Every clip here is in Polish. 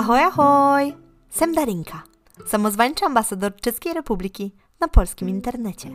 Ahoj, ahoj! Sem Darinka, samozwańczy ambasador Czeskiej Republiki na polskim internecie.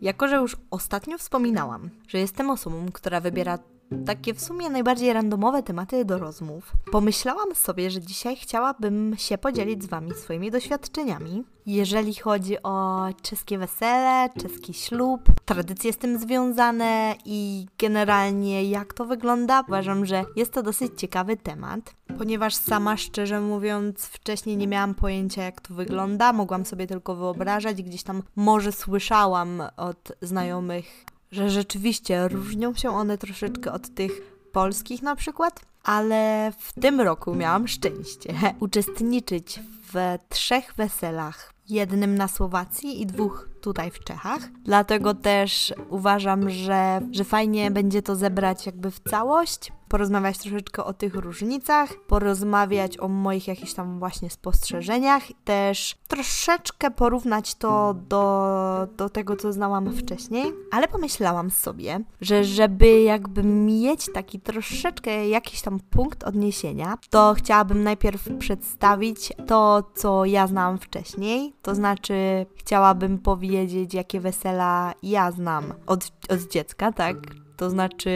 Jako, że już ostatnio wspominałam, że jestem osobą, która wybiera takie w sumie najbardziej randomowe tematy do rozmów, pomyślałam sobie, że dzisiaj chciałabym się podzielić z Wami swoimi doświadczeniami, jeżeli chodzi o czeskie wesele, czeski ślub, tradycje z tym związane i generalnie jak to wygląda. Uważam, że jest to dosyć ciekawy temat, ponieważ sama szczerze mówiąc wcześniej nie miałam pojęcia jak to wygląda, mogłam sobie tylko wyobrażać, gdzieś tam może słyszałam od znajomych że rzeczywiście różnią się one troszeczkę od tych polskich na przykład, ale w tym roku miałam szczęście uczestniczyć w trzech weselach. Jednym na Słowacji i dwóch tutaj w Czechach. Dlatego też uważam, że, że fajnie będzie to zebrać jakby w całość, porozmawiać troszeczkę o tych różnicach, porozmawiać o moich jakichś tam właśnie spostrzeżeniach, też troszeczkę porównać to do, do tego, co znałam wcześniej, ale pomyślałam sobie, że żeby jakby mieć taki troszeczkę jakiś tam punkt odniesienia, to chciałabym najpierw przedstawić to, co ja znałam wcześniej, to znaczy chciałabym powiedzieć, wiedzieć, jakie wesela ja znam od, od dziecka, tak? To znaczy,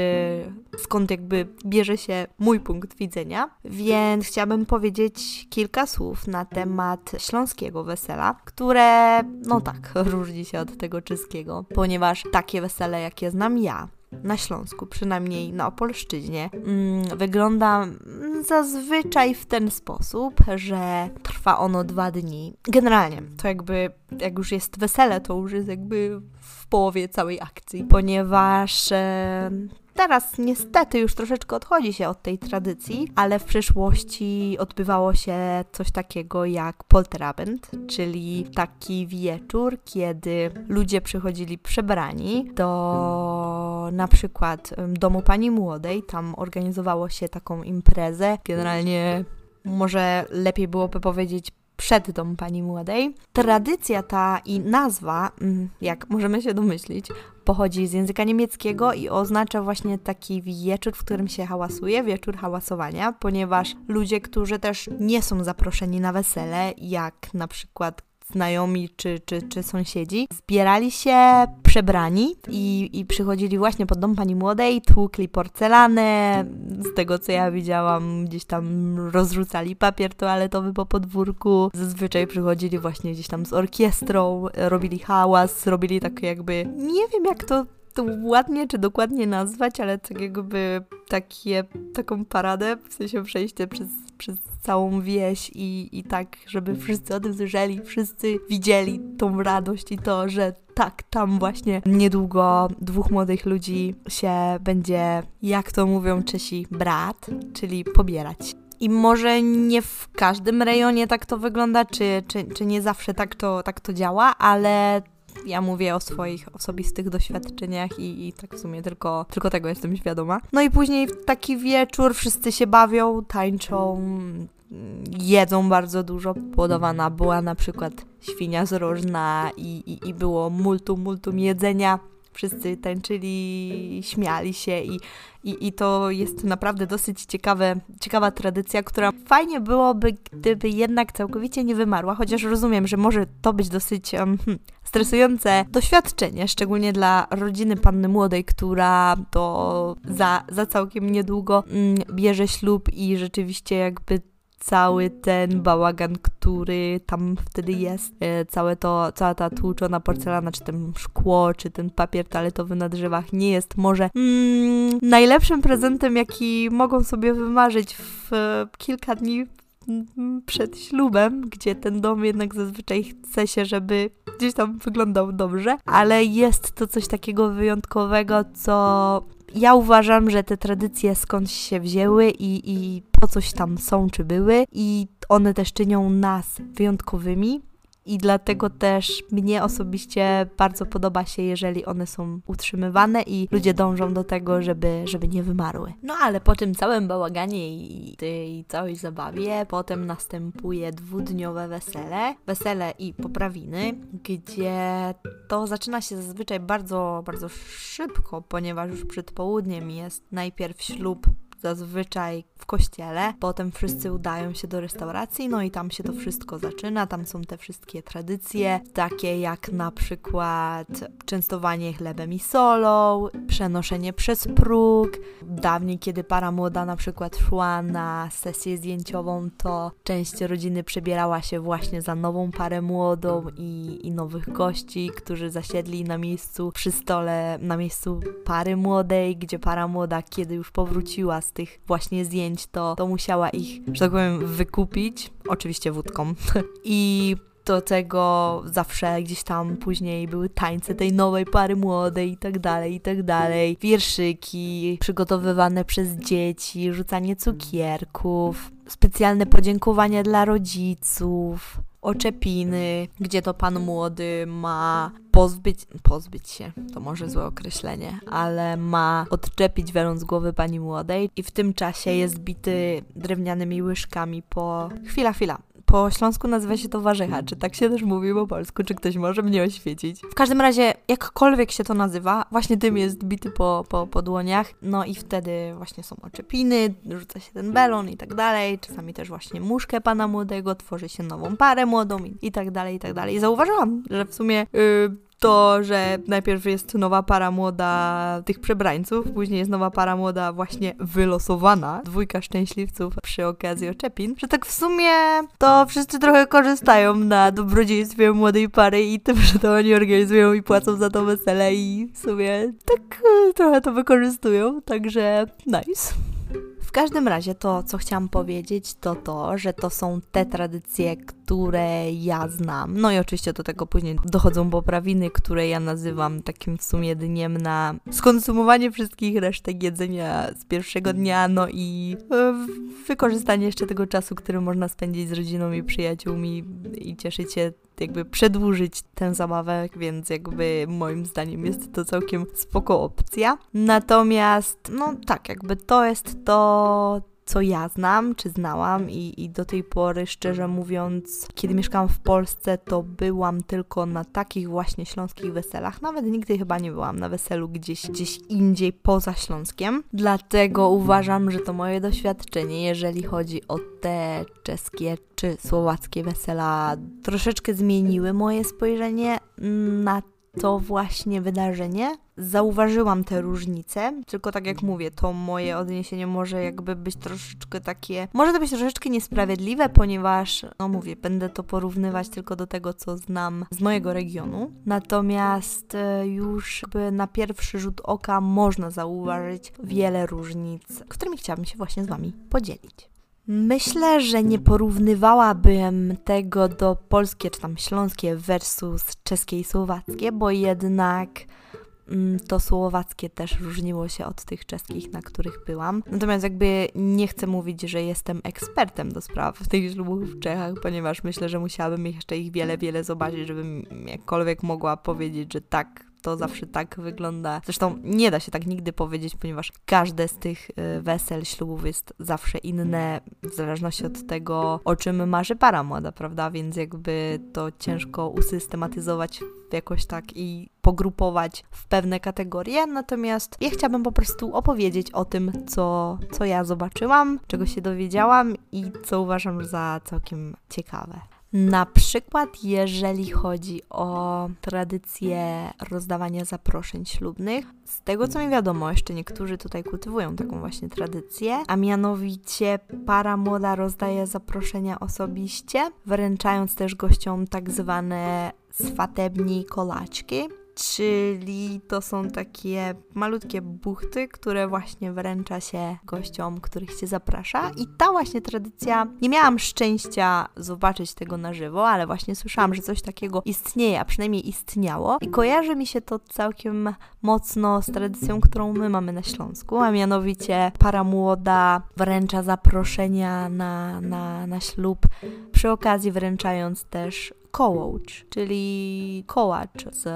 skąd jakby bierze się mój punkt widzenia. Więc chciałabym powiedzieć kilka słów na temat śląskiego wesela, które, no tak, różni się od tego czeskiego, ponieważ takie wesele, jakie znam ja, na Śląsku, przynajmniej na Opolszczyźnie, mm, wygląda zazwyczaj w ten sposób, że trwa ono dwa dni. Generalnie, to jakby, jak już jest wesele, to już jest jakby w połowie całej akcji, ponieważ Teraz niestety już troszeczkę odchodzi się od tej tradycji, ale w przeszłości odbywało się coś takiego jak polterabend, czyli taki wieczór, kiedy ludzie przychodzili przebrani do na przykład domu pani młodej, tam organizowało się taką imprezę. Generalnie może lepiej byłoby powiedzieć przed dom pani młodej. Tradycja ta i nazwa, mm, jak możemy się domyślić, pochodzi z języka niemieckiego i oznacza właśnie taki wieczór, w którym się hałasuje, wieczór hałasowania, ponieważ ludzie, którzy też nie są zaproszeni na wesele, jak na przykład znajomi czy, czy, czy sąsiedzi, zbierali się przebrani i, i przychodzili właśnie pod dom pani młodej, tłukli porcelanę, z tego co ja widziałam, gdzieś tam rozrzucali papier toaletowy po podwórku, zazwyczaj przychodzili właśnie gdzieś tam z orkiestrą, robili hałas, robili tak jakby, nie wiem jak to to ładnie czy dokładnie nazwać, ale tak jakby takie, taką paradę, w sensie przejście przez, przez całą wieś i, i tak, żeby wszyscy o tym słyszeli, wszyscy widzieli tą radość i to, że tak, tam właśnie niedługo dwóch młodych ludzi się będzie, jak to mówią Czesi, brat, czyli pobierać. I może nie w każdym rejonie tak to wygląda, czy, czy, czy nie zawsze tak to, tak to działa, ale ja mówię o swoich osobistych doświadczeniach i, i tak w sumie tylko, tylko tego jestem świadoma. No i później taki wieczór wszyscy się bawią, tańczą, jedzą bardzo dużo. Podawana była na przykład świnia z rożna i, i, i było multum, multum jedzenia wszyscy tańczyli, śmiali się i, i, i to jest naprawdę dosyć ciekawe, ciekawa tradycja, która fajnie byłoby, gdyby jednak całkowicie nie wymarła, chociaż rozumiem, że może to być dosyć um, stresujące doświadczenie, szczególnie dla rodziny panny młodej, która to za, za całkiem niedługo mm, bierze ślub i rzeczywiście jakby cały ten bałagan, który tam wtedy jest, e, całe to, cała ta tłuczona porcelana, czy ten szkło, czy ten papier toaletowy na drzewach nie jest może mm, najlepszym prezentem, jaki mogą sobie wymarzyć w kilka dni przed ślubem, gdzie ten dom jednak zazwyczaj chce się, żeby gdzieś tam wyglądał dobrze, ale jest to coś takiego wyjątkowego, co ja uważam, że te tradycje skądś się wzięły i, i po coś tam są czy były i one też czynią nas wyjątkowymi i dlatego też mnie osobiście bardzo podoba się, jeżeli one są utrzymywane i ludzie dążą do tego, żeby, żeby nie wymarły. No ale po tym całym bałaganie i tej całej zabawie, potem następuje dwudniowe wesele, wesele i poprawiny, gdzie to zaczyna się zazwyczaj bardzo, bardzo szybko, ponieważ już przed południem jest najpierw ślub zazwyczaj w kościele, potem wszyscy udają się do restauracji, no i tam się to wszystko zaczyna, tam są te wszystkie tradycje, takie jak na przykład częstowanie chlebem i solą, przenoszenie przez próg. Dawniej, kiedy para młoda na przykład szła na sesję zdjęciową, to część rodziny przebierała się właśnie za nową parę młodą i, i nowych gości, którzy zasiedli na miejscu przy stole, na miejscu pary młodej, gdzie para młoda, kiedy już powróciła z tych właśnie zdjęć, to, to musiała ich, że tak powiem, wykupić, oczywiście wódką. I do tego zawsze gdzieś tam później były tańce tej nowej pary młodej i tak dalej, i tak dalej. Wierszyki przygotowywane przez dzieci, rzucanie cukierków, specjalne podziękowania dla rodziców oczepiny, gdzie to pan młody ma pozbyć, pozbyć się, to może złe określenie, ale ma odczepić welon z głowy pani młodej i w tym czasie jest bity drewnianymi łyżkami po... Chwila, chwila. Po śląsku nazywa się to warzycha. Czy tak się też mówi po polsku? Czy ktoś może mnie oświecić? W każdym razie, jakkolwiek się to nazywa, właśnie tym jest bity po, po, po dłoniach. No i wtedy właśnie są oczepiny, rzuca się ten belon i tak dalej. Czasami też właśnie muszkę pana młodego, tworzy się nową parę młodą i, i tak dalej, i tak dalej. I zauważyłam, że w sumie yy, to, że najpierw jest nowa para młoda tych przebrańców, później jest nowa para młoda właśnie wylosowana, dwójka szczęśliwców przy okazji oczepin, że tak w sumie to wszyscy trochę korzystają na dobrodziejstwie młodej pary i tym, że to oni organizują i płacą za to wesele i w sumie tak e, trochę to wykorzystują, także nice. Każdym razie to, co chciałam powiedzieć, to to, że to są te tradycje, które ja znam. No i oczywiście do tego później dochodzą poprawiny, które ja nazywam takim w sumie dniem na skonsumowanie wszystkich resztek jedzenia z pierwszego dnia, no i e, wykorzystanie jeszcze tego czasu, który można spędzić z rodziną i przyjaciółmi i cieszyć się jakby przedłużyć tę zabawę, więc jakby moim zdaniem jest to całkiem spoko opcja. Natomiast, no tak, jakby to jest to, co ja znam, czy znałam i, i do tej pory, szczerze mówiąc, kiedy mieszkałam w Polsce, to byłam tylko na takich właśnie śląskich weselach. Nawet nigdy chyba nie byłam na weselu gdzieś, gdzieś indziej poza Śląskiem. Dlatego uważam, że to moje doświadczenie, jeżeli chodzi o te czeskie czy słowackie wesela, troszeczkę zmieniły moje spojrzenie na to właśnie wydarzenie. Zauważyłam te różnice, tylko tak jak mówię, to moje odniesienie może jakby być troszeczkę takie, może to być troszeczkę niesprawiedliwe, ponieważ, no mówię, będę to porównywać tylko do tego, co znam z mojego regionu. Natomiast e, już jakby na pierwszy rzut oka można zauważyć wiele różnic, którymi chciałabym się właśnie z Wami podzielić. Myślę, że nie porównywałabym tego do polskie czy tam śląskie versus czeskie i słowackie, bo jednak to słowackie też różniło się od tych czeskich, na których byłam. Natomiast jakby nie chcę mówić, że jestem ekspertem do spraw tych ślubów w Czechach, ponieważ myślę, że musiałabym jeszcze ich wiele, wiele zobaczyć, żebym jakkolwiek mogła powiedzieć, że tak, to zawsze tak wygląda. Zresztą nie da się tak nigdy powiedzieć, ponieważ każde z tych y, wesel, ślubów jest zawsze inne, w zależności od tego, o czym marzy para młoda, prawda? Więc jakby to ciężko usystematyzować jakoś tak i pogrupować w pewne kategorie, natomiast ja chciałabym po prostu opowiedzieć o tym, co, co ja zobaczyłam, czego się dowiedziałam i co uważam za całkiem ciekawe. Na przykład, jeżeli chodzi o tradycję rozdawania zaproszeń ślubnych, z tego co mi wiadomo, jeszcze niektórzy tutaj kultywują taką właśnie tradycję, a mianowicie para młoda rozdaje zaproszenia osobiście, wręczając też gościom tak zwane swatebni kolaczki, czyli to są takie malutkie buchty, które właśnie wręcza się gościom, których się zaprasza. I ta właśnie tradycja, nie miałam szczęścia zobaczyć tego na żywo, ale właśnie słyszałam, że coś takiego istnieje, a przynajmniej istniało. I kojarzy mi się to całkiem mocno z tradycją, którą my mamy na Śląsku, a mianowicie para młoda wręcza zaproszenia na, na, na ślub, przy okazji wręczając też kołocz, czyli kołacz z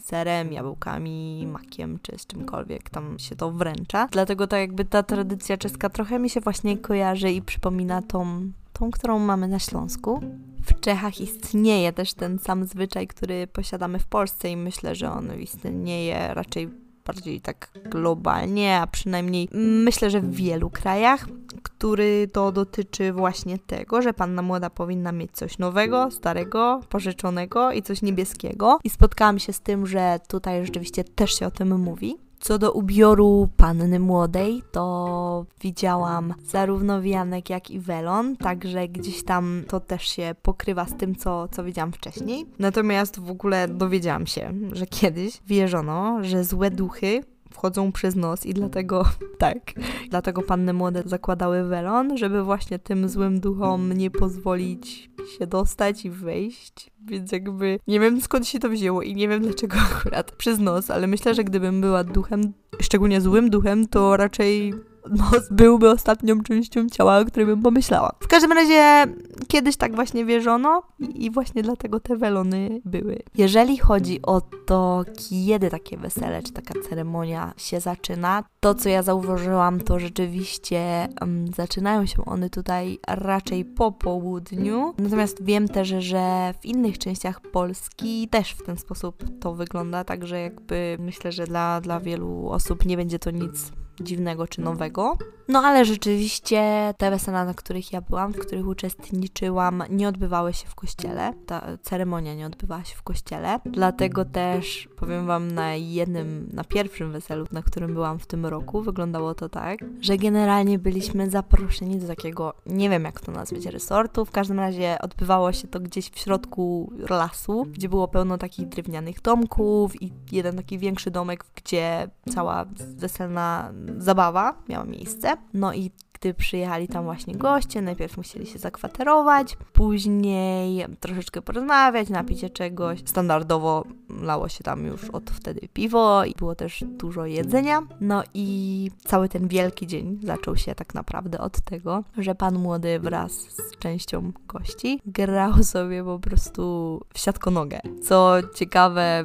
serem, jabłkami, makiem czy z czymkolwiek tam się to wręcza. Dlatego tak jakby ta tradycja czeska trochę mi się właśnie kojarzy i przypomina tą, tą którą mamy na Śląsku. W Czechach istnieje też ten sam zwyczaj, który posiadamy w Polsce i myślę, że on istnieje raczej bardziej tak globalnie, a przynajmniej myślę, że w wielu krajach, który to dotyczy właśnie tego, że panna młoda powinna mieć coś nowego, starego, pożyczonego i coś niebieskiego. I spotkałam się z tym, że tutaj rzeczywiście też się o tym mówi. Co do ubioru panny młodej, to widziałam zarówno wianek, jak i welon, także gdzieś tam to też się pokrywa z tym, co, co widziałam wcześniej. Natomiast w ogóle dowiedziałam się, że kiedyś wierzono, że złe duchy wchodzą przez nos i dlatego tak, dlatego panny młode zakładały welon, żeby właśnie tym złym duchom nie pozwolić się dostać i wejść. Więc jakby nie wiem skąd się to wzięło i nie wiem dlaczego akurat przez nos, ale myślę, że gdybym była duchem, szczególnie złym duchem, to raczej nos byłby ostatnią częścią ciała, o której bym pomyślała. W każdym razie kiedyś tak właśnie wierzono i właśnie dlatego te welony były. Jeżeli chodzi o to, kiedy takie wesele czy taka ceremonia się zaczyna, to co ja zauważyłam, to rzeczywiście um, zaczynają się one tutaj raczej po południu. Natomiast wiem też, że w innych częściach Polski też w ten sposób to wygląda, także jakby myślę, że dla, dla wielu osób nie będzie to nic dziwnego czy nowego. No ale rzeczywiście te wesela, na których ja byłam, w których uczestniczyłam, nie odbywały się w kościele. Ta ceremonia nie odbywała się w kościele. Dlatego też powiem Wam na jednym, na pierwszym weselu, na którym byłam w tym roku, wyglądało to tak, że generalnie byliśmy zaproszeni do takiego, nie wiem jak to nazwać, resortu. W każdym razie odbywało się to gdzieś w środku lasu, gdzie było pełno takich drewnianych domków i jeden taki większy domek, gdzie cała weselna zabawa miała miejsce. No i gdy przyjechali tam właśnie goście, najpierw musieli się zakwaterować, później troszeczkę porozmawiać, napić się czegoś. Standardowo lało się tam już od wtedy piwo i było też dużo jedzenia. No i cały ten wielki dzień zaczął się tak naprawdę od tego, że pan młody wraz z częścią gości grał sobie po prostu w siatkonogę. Co ciekawe,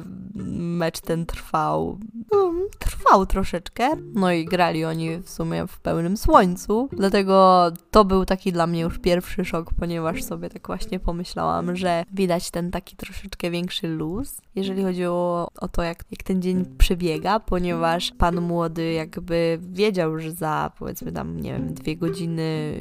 mecz ten trwał, no, trwał troszeczkę, no i grali oni w sumie w pełnym słońcu, dlatego to był taki dla mnie już pierwszy szok, ponieważ sobie tak właśnie pomyślałam, że widać ten taki troszeczkę większy luz, jeżeli chodzi o, o to, jak, jak ten dzień przebiega, ponieważ pan młody jakby wiedział, że za powiedzmy tam, nie wiem, dwie godziny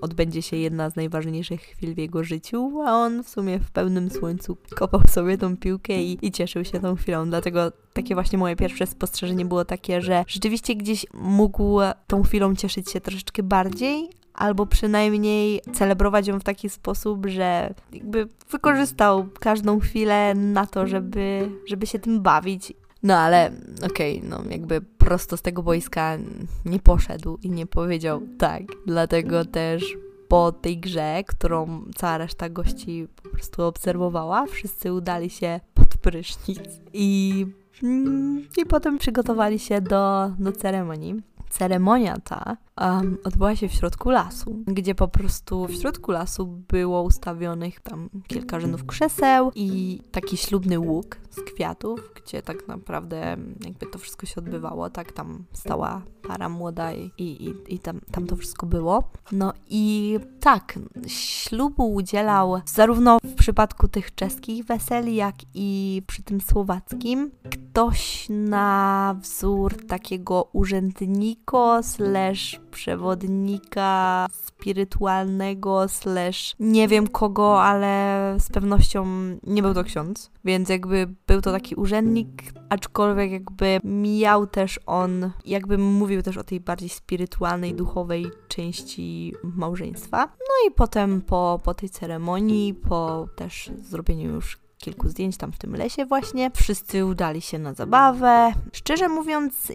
odbędzie się jedna z najważniejszych chwil w jego życiu, a on w sumie w pełnym słońcu kopał sobie tą piłkę i, i cieszył się tą chwilą, dlatego takie właśnie moje pierwsze spostrzeżenie było takie, że rzeczywiście gdzieś mógł tą chwilą cieszyć się troszeczkę bardziej, albo przynajmniej celebrować ją w taki sposób, że jakby wykorzystał każdą chwilę na to, żeby, żeby się tym bawić. No ale okej, okay, no jakby prosto z tego boiska nie poszedł i nie powiedział tak. Dlatego też po tej grze, którą cała reszta gości po prostu obserwowała, wszyscy udali się pod prysznic i, mm, i potem przygotowali się do, do ceremonii. Ceremonia ta um, odbyła się w środku lasu, gdzie po prostu w środku lasu było ustawionych tam kilka rzędów krzeseł i taki ślubny łuk z kwiatów, gdzie tak naprawdę jakby to wszystko się odbywało, tak tam stała para młoda i, i, i tam, tam to wszystko było. No i tak, ślubu udzielał zarówno przypadku tych czeskich weseli, jak i przy tym słowackim. Ktoś na wzór takiego urzędnika slash przewodnika spirytualnego, slash nie wiem kogo, ale z pewnością nie był to ksiądz, więc jakby był to taki urzędnik, aczkolwiek jakby miał też on, jakby mówił też o tej bardziej spirytualnej, duchowej części małżeństwa. No i potem po, po tej ceremonii, po też zrobieniu już kilku zdjęć tam w tym lesie właśnie. Wszyscy udali się na zabawę. Szczerze mówiąc,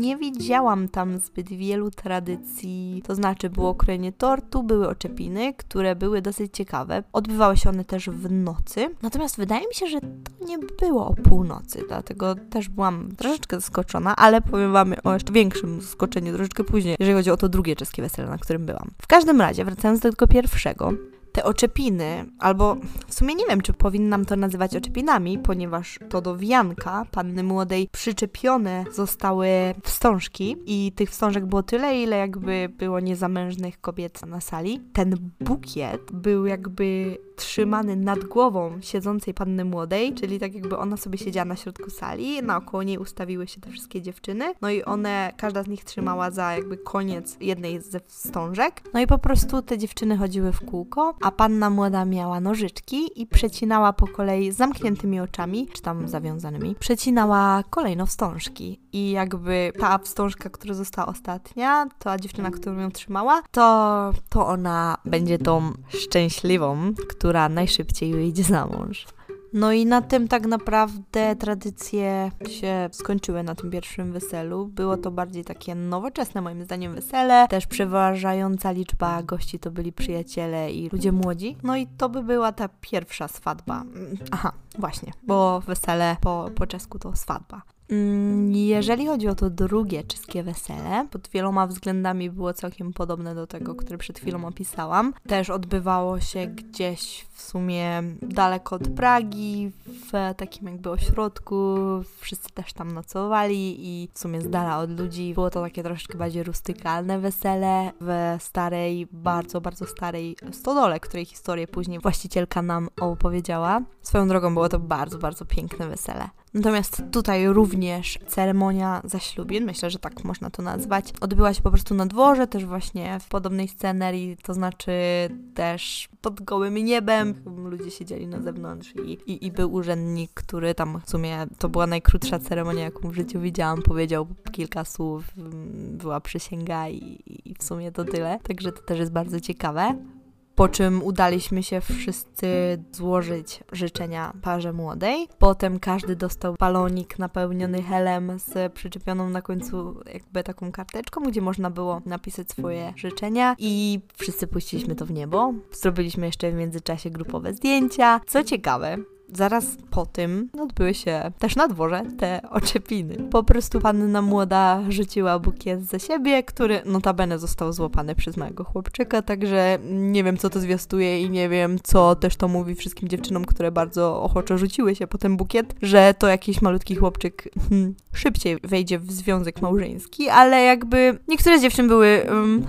nie widziałam tam zbyt wielu tradycji, to znaczy było krojenie tortu, były oczepiny, które były dosyć ciekawe. Odbywały się one też w nocy, natomiast wydaje mi się, że to nie było o północy, dlatego też byłam troszeczkę zaskoczona, ale powiem Wam o jeszcze większym zaskoczeniu troszeczkę później, jeżeli chodzi o to drugie czeskie wesele, na którym byłam. W każdym razie, wracając do tego pierwszego, te oczepiny, albo w sumie nie wiem, czy powinnam to nazywać oczepinami, ponieważ to do wianka panny młodej przyczepione zostały wstążki i tych wstążek było tyle, ile jakby było niezamężnych kobiet na sali. Ten bukiet był jakby trzymany nad głową siedzącej panny młodej, czyli tak jakby ona sobie siedziała na środku sali, naokoło niej ustawiły się te wszystkie dziewczyny, no i one, każda z nich trzymała za jakby koniec jednej ze wstążek, no i po prostu te dziewczyny chodziły w kółko, a panna młoda miała nożyczki i przecinała po kolei zamkniętymi oczami, czy tam zawiązanymi, przecinała kolejno wstążki i jakby ta wstążka, która została ostatnia, ta dziewczyna, którą ją trzymała, to, to ona będzie tą szczęśliwą, która najszybciej wyjdzie za mąż. No i na tym tak naprawdę tradycje się skończyły na tym pierwszym weselu. Było to bardziej takie nowoczesne moim zdaniem wesele. Też przeważająca liczba gości to byli przyjaciele i ludzie młodzi. No i to by była ta pierwsza swadba. Mm, aha, właśnie, bo wesele po, po czesku to swadba. Mm, jeżeli chodzi o to drugie czeskie wesele, pod wieloma względami było całkiem podobne do tego, które przed chwilą opisałam. Też odbywało się gdzieś w sumie daleko od Pragi, w takim jakby ośrodku. Wszyscy też tam nocowali i w sumie z dala od ludzi. Było to takie troszeczkę bardziej rustykalne wesele w starej, bardzo, bardzo starej stodole, której historię później właścicielka nam opowiedziała. Swoją drogą było to bardzo, bardzo piękne wesele. Natomiast tutaj również ceremonia zaślubin, myślę, że tak można to nazwać, odbyła się po prostu na dworze, też właśnie w podobnej scenerii, to znaczy też pod gołym niebem. Ludzie siedzieli na zewnątrz i, i, i był urzędnik, który tam w sumie to była najkrótsza ceremonia, jaką w życiu widziałam. Powiedział kilka słów, była przysięga i, i w sumie to tyle. Także to też jest bardzo ciekawe po czym udaliśmy się wszyscy złożyć życzenia parze młodej. Potem każdy dostał balonik napełniony helem z przyczepioną na końcu jakby taką karteczką, gdzie można było napisać swoje życzenia i wszyscy puściliśmy to w niebo. Zrobiliśmy jeszcze w międzyczasie grupowe zdjęcia. Co ciekawe, zaraz po tym odbyły się też na dworze te oczepiny. Po prostu panna młoda rzuciła bukiet ze siebie, który notabene został złapany przez małego chłopczyka, także nie wiem co to zwiastuje i nie wiem co też to mówi wszystkim dziewczynom, które bardzo ochoczo rzuciły się po ten bukiet, że to jakiś malutki chłopczyk hmm, szybciej wejdzie w związek małżeński, ale jakby niektóre z dziewczyn były um,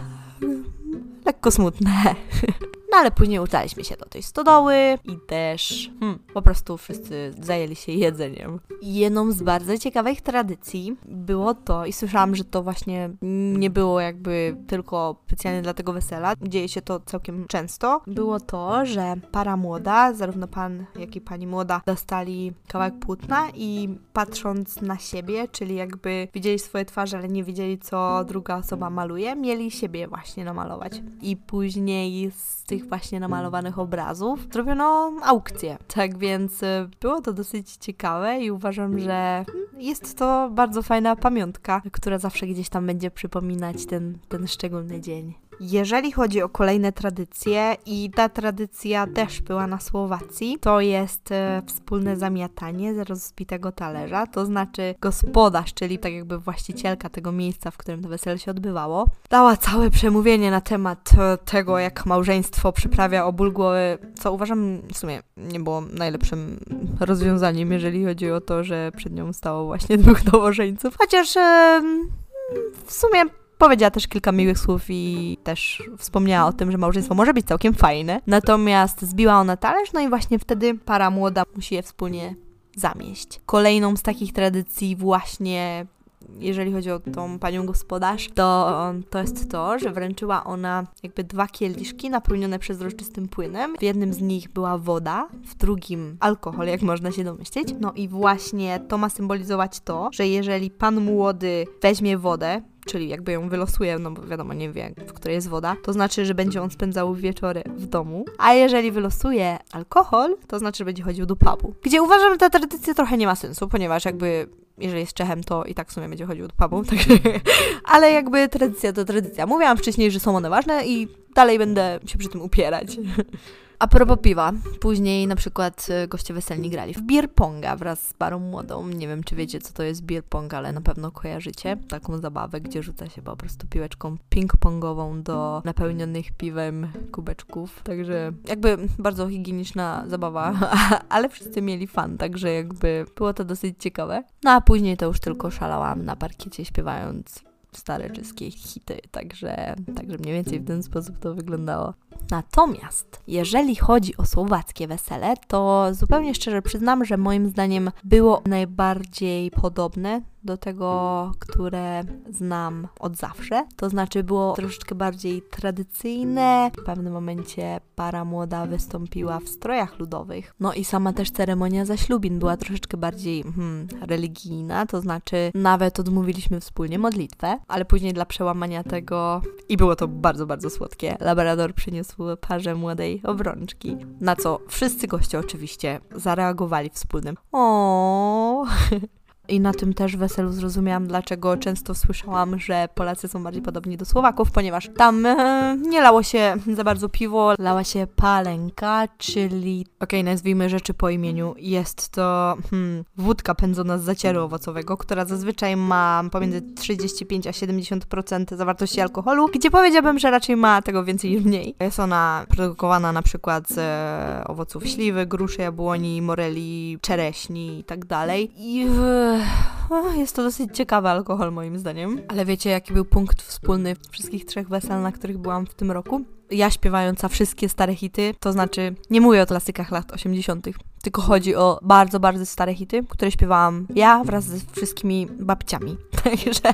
lekko smutne. No ale później udaliśmy się do tej stodoły i też hmm, po prostu wszyscy zajęli się jedzeniem. Jedną z bardzo ciekawych tradycji było to, i słyszałam, że to właśnie nie było jakby tylko specjalnie dla tego wesela, dzieje się to całkiem często, było to, że para młoda, zarówno pan, jak i pani młoda, dostali kawałek płótna i patrząc na siebie, czyli jakby widzieli swoje twarze, ale nie wiedzieli, co druga osoba maluje, mieli siebie właśnie namalować. I później z tych właśnie namalowanych obrazów zrobiono aukcję. Tak więc y, było to dosyć ciekawe i uważam, że jest to bardzo fajna pamiątka, która zawsze gdzieś tam będzie przypominać ten, ten szczególny dzień. Jeżeli chodzi o kolejne tradycje, i ta tradycja też była na Słowacji, to jest e, wspólne zamiatanie z rozbitego talerza, to znaczy gospodarz, czyli tak jakby właścicielka tego miejsca, w którym to wesele się odbywało, dała całe przemówienie na temat e, tego, jak małżeństwo przyprawia o ból głowy, co uważam w sumie nie było najlepszym rozwiązaniem, jeżeli chodzi o to, że przed nią stało właśnie dwóch nowożeńców. Chociaż w sumie Powiedziała też kilka miłych słów i też wspomniała o tym, że małżeństwo może być całkiem fajne. Natomiast zbiła ona talerz, no i właśnie wtedy para młoda musi je wspólnie zamieść. Kolejną z takich tradycji właśnie jeżeli chodzi o tą panią gospodarz, to, to jest to, że wręczyła ona jakby dwa kieliszki napełnione przezroczystym płynem. W jednym z nich była woda, w drugim alkohol, jak można się domyśleć. No i właśnie to ma symbolizować to, że jeżeli pan młody weźmie wodę, czyli jakby ją wylosuje, no bo wiadomo, nie wie, w której jest woda, to znaczy, że będzie on spędzał wieczory w domu. A jeżeli wylosuje alkohol, to znaczy, że będzie chodził do pubu. Gdzie uważam, że ta tradycja trochę nie ma sensu, ponieważ jakby jeżeli jest Czechem, to i tak w sumie będzie chodził do pubu, tak. ale jakby tradycja to tradycja. Mówiłam wcześniej, że są one ważne i dalej będę się przy tym upierać. A propos piwa, później na przykład y, goście weselni grali w beer ponga wraz z parą młodą. Nie wiem, czy wiecie, co to jest beer pong, ale na pewno kojarzycie taką zabawę, gdzie rzuca się po prostu piłeczką ping-pongową do napełnionych piwem kubeczków. Także jakby bardzo higieniczna zabawa, ale wszyscy mieli fan, także jakby było to dosyć ciekawe. No a później to już tylko szalałam na parkiecie śpiewając stare czeskie hity, także, także mniej więcej w ten sposób to wyglądało. Natomiast jeżeli chodzi o słowackie wesele, to zupełnie szczerze przyznam, że moim zdaniem było najbardziej podobne do tego, które znam od zawsze. To znaczy było troszeczkę bardziej tradycyjne. W pewnym momencie para młoda wystąpiła w strojach ludowych. No i sama też ceremonia zaślubin była troszeczkę bardziej hmm, religijna, to znaczy nawet odmówiliśmy wspólnie modlitwę, ale później dla przełamania tego i było to bardzo, bardzo słodkie. Labrador przyniósł parze młodej obrączki, na co wszyscy goście oczywiście zareagowali wspólnym o I na tym też weselu zrozumiałam, dlaczego często słyszałam, że Polacy są bardziej podobni do Słowaków, ponieważ tam e, nie lało się za bardzo piwo, lała się palenka, czyli, okej, okay, nazwijmy rzeczy po imieniu. Jest to hmm, wódka pędzona z zacieru owocowego, która zazwyczaj ma pomiędzy 35 a 70% zawartości alkoholu, gdzie powiedziałbym, że raczej ma tego więcej niż mniej. Jest ona produkowana na przykład z e, owoców śliwy, gruszy, jabłoni, moreli, czereśni i tak dalej. I jest to dosyć ciekawy alkohol moim zdaniem. Ale wiecie, jaki był punkt wspólny wszystkich trzech wesel, na których byłam w tym roku? Ja śpiewająca wszystkie stare hity, to znaczy nie mówię o klasykach lat 80., tylko chodzi o bardzo, bardzo stare hity, które śpiewałam ja wraz ze wszystkimi babciami. Także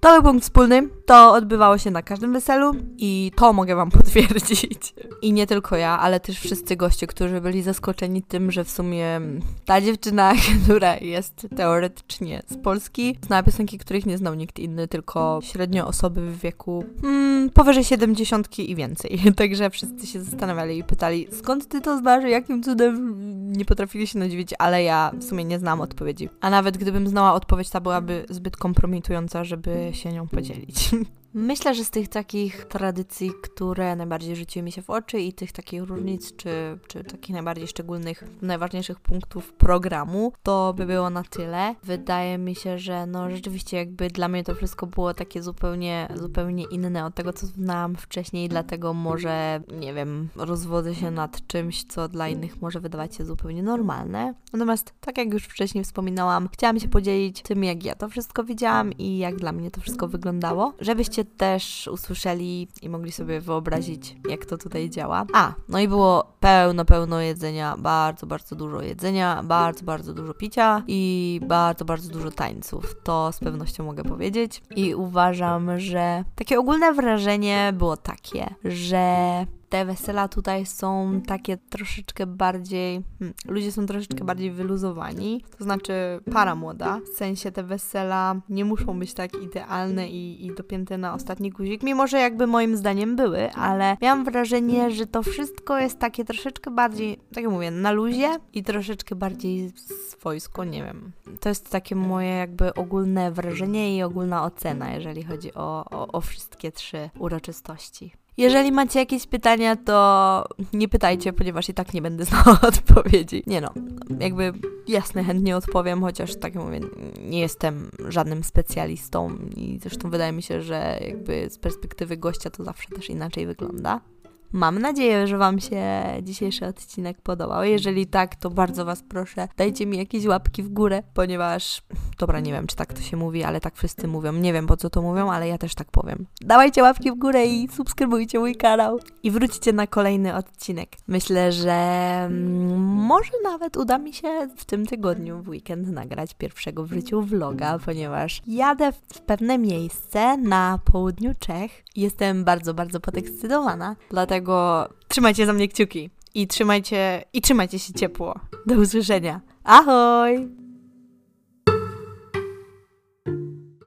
to był punkt wspólny. To odbywało się na każdym weselu i to mogę Wam potwierdzić. I nie tylko ja, ale też wszyscy goście, którzy byli zaskoczeni tym, że w sumie ta dziewczyna, która jest teoretycznie z Polski, zna piosenki, których nie znał nikt inny, tylko średnio osoby w wieku hmm, powyżej 70 i więcej. Także wszyscy się zastanawiali i pytali, skąd ty to znasz, jakim cudem nie potrafili się nadziwić, ale ja w sumie nie znam odpowiedzi. A nawet gdybym znała odpowiedź, ta byłaby zbyt kompromitująca, żeby się nią podzielić. Myślę, że z tych takich tradycji, które najbardziej rzuciły mi się w oczy i tych takich różnic, czy, czy takich najbardziej szczególnych, najważniejszych punktów programu, to by było na tyle. Wydaje mi się, że no rzeczywiście jakby dla mnie to wszystko było takie zupełnie, zupełnie inne od tego, co znałam wcześniej, dlatego może, nie wiem, rozwodzę się nad czymś, co dla innych może wydawać się zupełnie normalne. Natomiast, tak jak już wcześniej wspominałam, chciałam się podzielić tym, jak ja to wszystko widziałam i jak dla mnie to wszystko wyglądało, żebyście żebyście też usłyszeli i mogli sobie wyobrazić, jak to tutaj działa. A, no i było pełno, pełno jedzenia, bardzo, bardzo dużo jedzenia, bardzo, bardzo dużo picia i bardzo, bardzo dużo tańców. To z pewnością mogę powiedzieć. I uważam, że takie ogólne wrażenie było takie, że te wesela tutaj są takie troszeczkę bardziej, hmm, ludzie są troszeczkę bardziej wyluzowani, to znaczy para młoda, w sensie te wesela nie muszą być tak idealne i, i dopięte na ostatni guzik, mimo że jakby moim zdaniem były, ale miałam wrażenie, że to wszystko jest takie troszeczkę bardziej, tak jak mówię, na luzie i troszeczkę bardziej swojsko, nie wiem. To jest takie moje jakby ogólne wrażenie i ogólna ocena, jeżeli chodzi o, o, o wszystkie trzy uroczystości. Jeżeli macie jakieś pytania, to nie pytajcie, ponieważ i tak nie będę znała odpowiedzi. Nie no, jakby jasne, chętnie odpowiem, chociaż tak jak mówię, nie jestem żadnym specjalistą i zresztą wydaje mi się, że jakby z perspektywy gościa to zawsze też inaczej wygląda. Mam nadzieję, że Wam się dzisiejszy odcinek podobał. Jeżeli tak, to bardzo Was proszę, dajcie mi jakieś łapki w górę, ponieważ, dobra, nie wiem, czy tak to się mówi, ale tak wszyscy mówią. Nie wiem, po co to mówią, ale ja też tak powiem. Dawajcie łapki w górę i subskrybujcie mój kanał. I wróćcie na kolejny odcinek. Myślę, że mm, może nawet uda mi się w tym tygodniu, w weekend, nagrać pierwszego w życiu vloga, ponieważ jadę w pewne miejsce na południu Czech. Jestem bardzo, bardzo podekscytowana, dlatego Trzymajcie za mnie kciuki i trzymajcie, i trzymajcie się ciepło. Do usłyszenia. Ahoj!